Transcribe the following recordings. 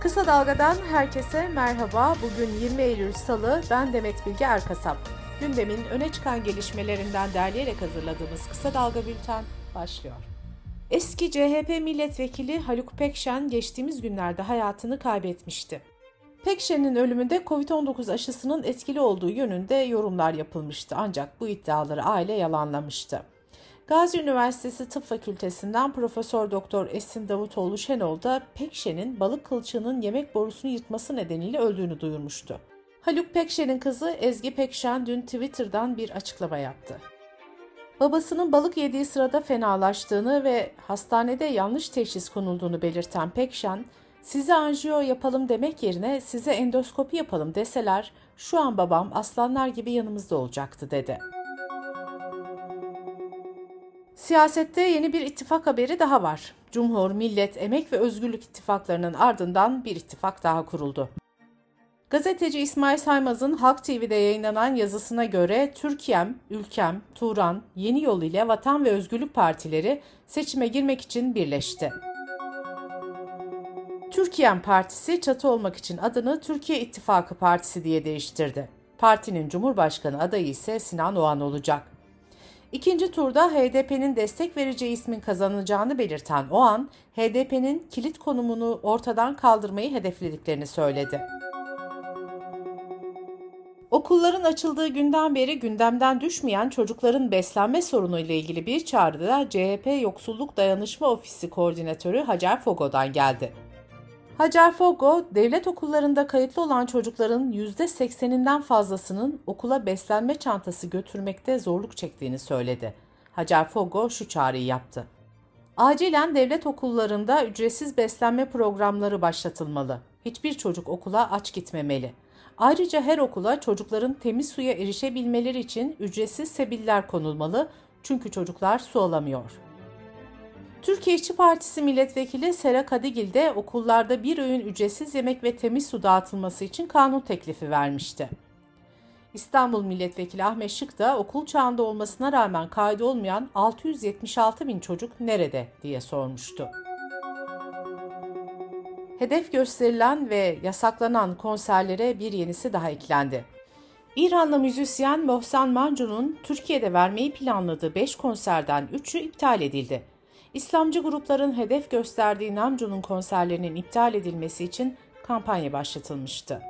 Kısa Dalga'dan herkese merhaba. Bugün 20 Eylül Salı, ben Demet Bilge Erkasap. Gündemin öne çıkan gelişmelerinden derleyerek hazırladığımız Kısa Dalga Bülten başlıyor. Eski CHP milletvekili Haluk Pekşen geçtiğimiz günlerde hayatını kaybetmişti. Pekşen'in ölümünde Covid-19 aşısının etkili olduğu yönünde yorumlar yapılmıştı ancak bu iddiaları aile yalanlamıştı. Gazi Üniversitesi Tıp Fakültesinden Profesör Doktor Esin Davutoğlu Şenol da Pekşen'in balık kılçığının yemek borusunu yırtması nedeniyle öldüğünü duyurmuştu. Haluk Pekşen'in kızı Ezgi Pekşen dün Twitter'dan bir açıklama yaptı. Babasının balık yediği sırada fenalaştığını ve hastanede yanlış teşhis konulduğunu belirten Pekşen, size anjiyo yapalım demek yerine size endoskopi yapalım deseler şu an babam aslanlar gibi yanımızda olacaktı dedi. Siyasette yeni bir ittifak haberi daha var. Cumhur, Millet, Emek ve Özgürlük ittifaklarının ardından bir ittifak daha kuruldu. Gazeteci İsmail Saymaz'ın Halk TV'de yayınlanan yazısına göre Türkiye'm, Ülkem, Turan, Yeni Yol ile Vatan ve Özgürlük Partileri seçime girmek için birleşti. Türkiye'm Partisi çatı olmak için adını Türkiye İttifakı Partisi diye değiştirdi. Partinin Cumhurbaşkanı adayı ise Sinan Oğan olacak. İkinci turda HDP'nin destek vereceği ismin kazanacağını belirten Oğan, HDP'nin kilit konumunu ortadan kaldırmayı hedeflediklerini söyledi. Okulların açıldığı günden beri gündemden düşmeyen çocukların beslenme sorunu ile ilgili bir çağrıda CHP Yoksulluk Dayanışma Ofisi Koordinatörü Hacer Fogo'dan geldi. Hacer Fogo, devlet okullarında kayıtlı olan çocukların %80'inden fazlasının okula beslenme çantası götürmekte zorluk çektiğini söyledi. Hacer Fogo şu çağrıyı yaptı. Acilen devlet okullarında ücretsiz beslenme programları başlatılmalı. Hiçbir çocuk okula aç gitmemeli. Ayrıca her okula çocukların temiz suya erişebilmeleri için ücretsiz sebiller konulmalı çünkü çocuklar su alamıyor.'' Türkiye İşçi Partisi Milletvekili Sera Kadigil de okullarda bir öğün ücretsiz yemek ve temiz su dağıtılması için kanun teklifi vermişti. İstanbul Milletvekili Ahmet Şık da okul çağında olmasına rağmen kaydı olmayan 676 bin çocuk nerede diye sormuştu. Hedef gösterilen ve yasaklanan konserlere bir yenisi daha eklendi. İranlı müzisyen Mohsen Mancu'nun Türkiye'de vermeyi planladığı 5 konserden 3'ü iptal edildi. İslamcı grupların hedef gösterdiği Namjoon'un konserlerinin iptal edilmesi için kampanya başlatılmıştı.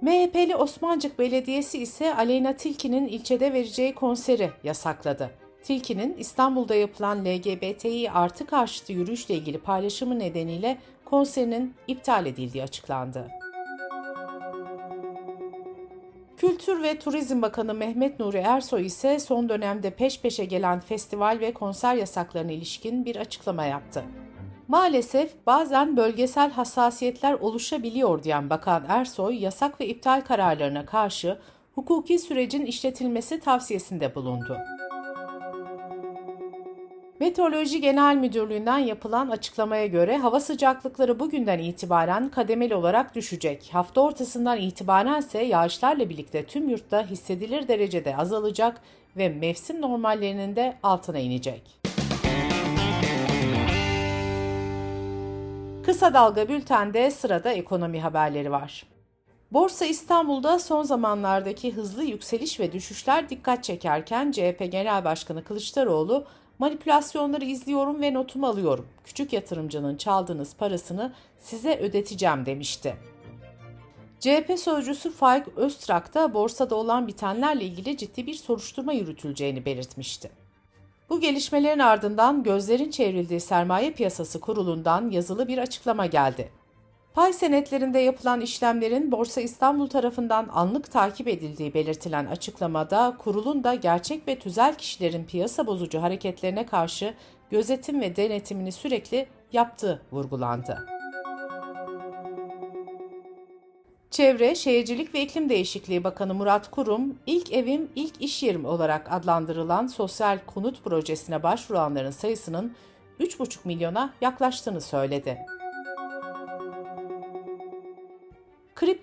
MHP'li Osmancık Belediyesi ise Aleyna Tilki'nin ilçede vereceği konseri yasakladı. Tilki'nin İstanbul'da yapılan LGBTİ artı karşıtı yürüyüşle ilgili paylaşımı nedeniyle konserinin iptal edildiği açıklandı. Kültür ve Turizm Bakanı Mehmet Nuri Ersoy ise son dönemde peş peşe gelen festival ve konser yasaklarına ilişkin bir açıklama yaptı. Maalesef bazen bölgesel hassasiyetler oluşabiliyor diyen Bakan Ersoy, yasak ve iptal kararlarına karşı hukuki sürecin işletilmesi tavsiyesinde bulundu. Meteoroloji Genel Müdürlüğü'nden yapılan açıklamaya göre hava sıcaklıkları bugünden itibaren kademeli olarak düşecek. Hafta ortasından itibaren ise yağışlarla birlikte tüm yurtta hissedilir derecede azalacak ve mevsim normallerinin de altına inecek. Kısa Dalga Bülten'de sırada ekonomi haberleri var. Borsa İstanbul'da son zamanlardaki hızlı yükseliş ve düşüşler dikkat çekerken CHP Genel Başkanı Kılıçdaroğlu Manipülasyonları izliyorum ve notumu alıyorum. Küçük yatırımcının çaldığınız parasını size ödeteceğim demişti. CHP sözcüsü Faik Öztrak da borsada olan bitenlerle ilgili ciddi bir soruşturma yürütüleceğini belirtmişti. Bu gelişmelerin ardından gözlerin çevrildiği sermaye piyasası kurulundan yazılı bir açıklama geldi. Pay senetlerinde yapılan işlemlerin Borsa İstanbul tarafından anlık takip edildiği belirtilen açıklamada kurulun da gerçek ve tüzel kişilerin piyasa bozucu hareketlerine karşı gözetim ve denetimini sürekli yaptığı vurgulandı. Çevre, Şehircilik ve İklim Değişikliği Bakanı Murat Kurum, ilk evim, ilk iş yerim olarak adlandırılan sosyal konut projesine başvuranların sayısının 3,5 milyona yaklaştığını söyledi.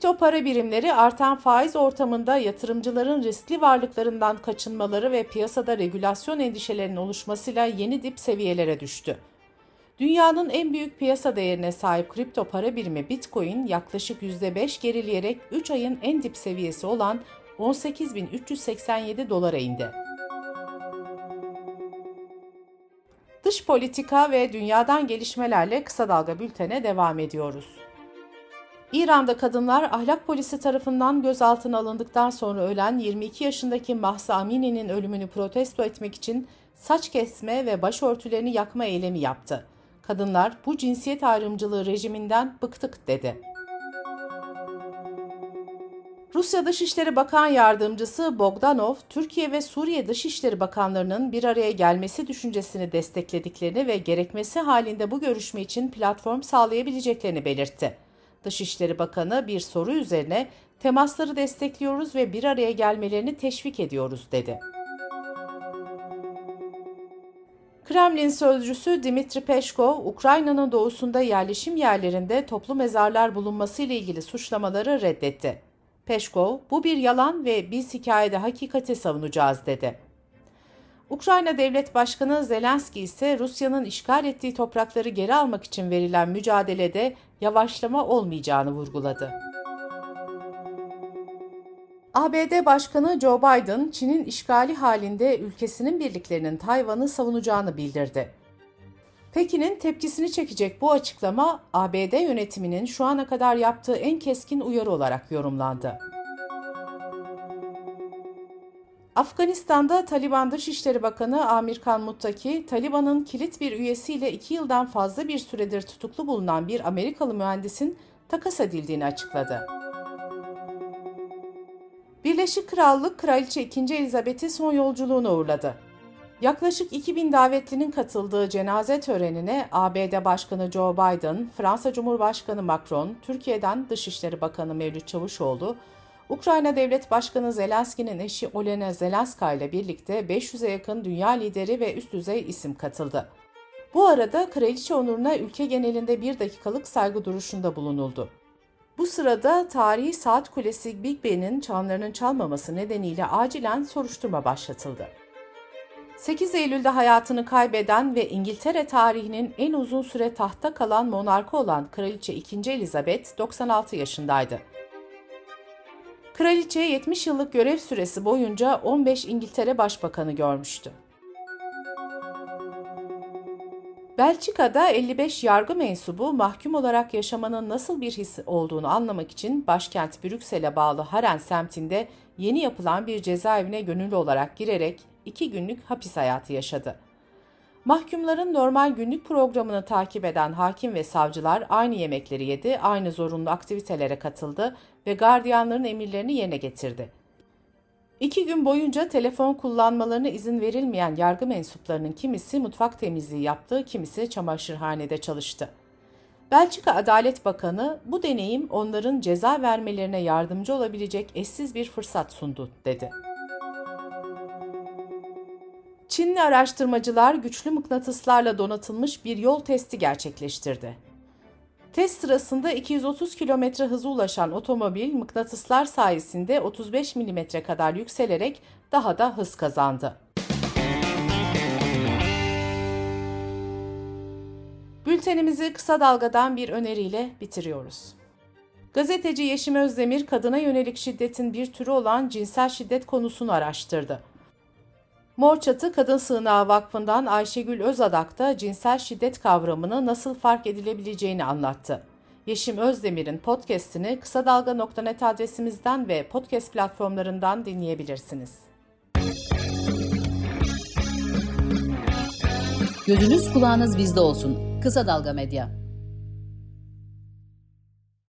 Kripto para birimleri artan faiz ortamında yatırımcıların riskli varlıklarından kaçınmaları ve piyasada regülasyon endişelerinin oluşmasıyla yeni dip seviyelere düştü. Dünyanın en büyük piyasa değerine sahip kripto para birimi Bitcoin yaklaşık %5 gerileyerek 3 ayın en dip seviyesi olan 18.387 dolara indi. Dış politika ve dünyadan gelişmelerle kısa dalga bültene devam ediyoruz. İran'da kadınlar ahlak polisi tarafından gözaltına alındıktan sonra ölen 22 yaşındaki Mahsa Amini'nin ölümünü protesto etmek için saç kesme ve başörtülerini yakma eylemi yaptı. Kadınlar bu cinsiyet ayrımcılığı rejiminden bıktık dedi. Rusya Dışişleri Bakan Yardımcısı Bogdanov, Türkiye ve Suriye Dışişleri Bakanlarının bir araya gelmesi düşüncesini desteklediklerini ve gerekmesi halinde bu görüşme için platform sağlayabileceklerini belirtti. Dışişleri Bakanı bir soru üzerine temasları destekliyoruz ve bir araya gelmelerini teşvik ediyoruz dedi. Kremlin sözcüsü Dimitri Peşkov, Ukrayna'nın doğusunda yerleşim yerlerinde toplu mezarlar bulunması ile ilgili suçlamaları reddetti. Peşkov, bu bir yalan ve biz hikayede hakikati savunacağız dedi. Ukrayna Devlet Başkanı Zelenski ise Rusya'nın işgal ettiği toprakları geri almak için verilen mücadelede yavaşlama olmayacağını vurguladı. ABD Başkanı Joe Biden, Çin'in işgali halinde ülkesinin birliklerinin Tayvan'ı savunacağını bildirdi. Pekin'in tepkisini çekecek bu açıklama ABD yönetiminin şu ana kadar yaptığı en keskin uyarı olarak yorumlandı. Afganistan'da Taliban Dışişleri Bakanı Amir Khan Muttaki, Taliban'ın kilit bir üyesiyle iki yıldan fazla bir süredir tutuklu bulunan bir Amerikalı mühendisin takas edildiğini açıkladı. Birleşik Krallık Kraliçe 2. Elizabeth'i son yolculuğuna uğurladı. Yaklaşık 2000 davetlinin katıldığı cenaze törenine ABD Başkanı Joe Biden, Fransa Cumhurbaşkanı Macron, Türkiye'den Dışişleri Bakanı Mevlüt Çavuşoğlu, Ukrayna Devlet Başkanı Zelenski'nin eşi Olena Zelenska ile birlikte 500'e yakın dünya lideri ve üst düzey isim katıldı. Bu arada kraliçe onuruna ülke genelinde bir dakikalık saygı duruşunda bulunuldu. Bu sırada tarihi saat kulesi Big Ben'in çanlarının çalmaması nedeniyle acilen soruşturma başlatıldı. 8 Eylül'de hayatını kaybeden ve İngiltere tarihinin en uzun süre tahta kalan monarkı olan Kraliçe 2. Elizabeth 96 yaşındaydı. Kraliçe 70 yıllık görev süresi boyunca 15 İngiltere Başbakanı görmüştü. Belçika'da 55 yargı mensubu mahkum olarak yaşamanın nasıl bir his olduğunu anlamak için başkent Brüksel'e bağlı Haren semtinde yeni yapılan bir cezaevine gönüllü olarak girerek iki günlük hapis hayatı yaşadı. Mahkumların normal günlük programını takip eden hakim ve savcılar aynı yemekleri yedi, aynı zorunlu aktivitelere katıldı ve gardiyanların emirlerini yerine getirdi. İki gün boyunca telefon kullanmalarına izin verilmeyen yargı mensuplarının kimisi mutfak temizliği yaptı, kimisi çamaşırhanede çalıştı. Belçika Adalet Bakanı bu deneyim onların ceza vermelerine yardımcı olabilecek eşsiz bir fırsat sundu dedi. Çinli araştırmacılar güçlü mıknatıslarla donatılmış bir yol testi gerçekleştirdi. Test sırasında 230 km hıza ulaşan otomobil mıknatıslar sayesinde 35 mm kadar yükselerek daha da hız kazandı. Bültenimizi kısa dalgadan bir öneriyle bitiriyoruz. Gazeteci Yeşim Özdemir kadına yönelik şiddetin bir türü olan cinsel şiddet konusunu araştırdı. Mor Çatı Kadın Sığınağı Vakfı'ndan Ayşegül Özadak da cinsel şiddet kavramını nasıl fark edilebileceğini anlattı. Yeşim Özdemir'in podcast'ini kısa dalga.net adresimizden ve podcast platformlarından dinleyebilirsiniz. Gözünüz kulağınız bizde olsun. Kısa Dalga Medya.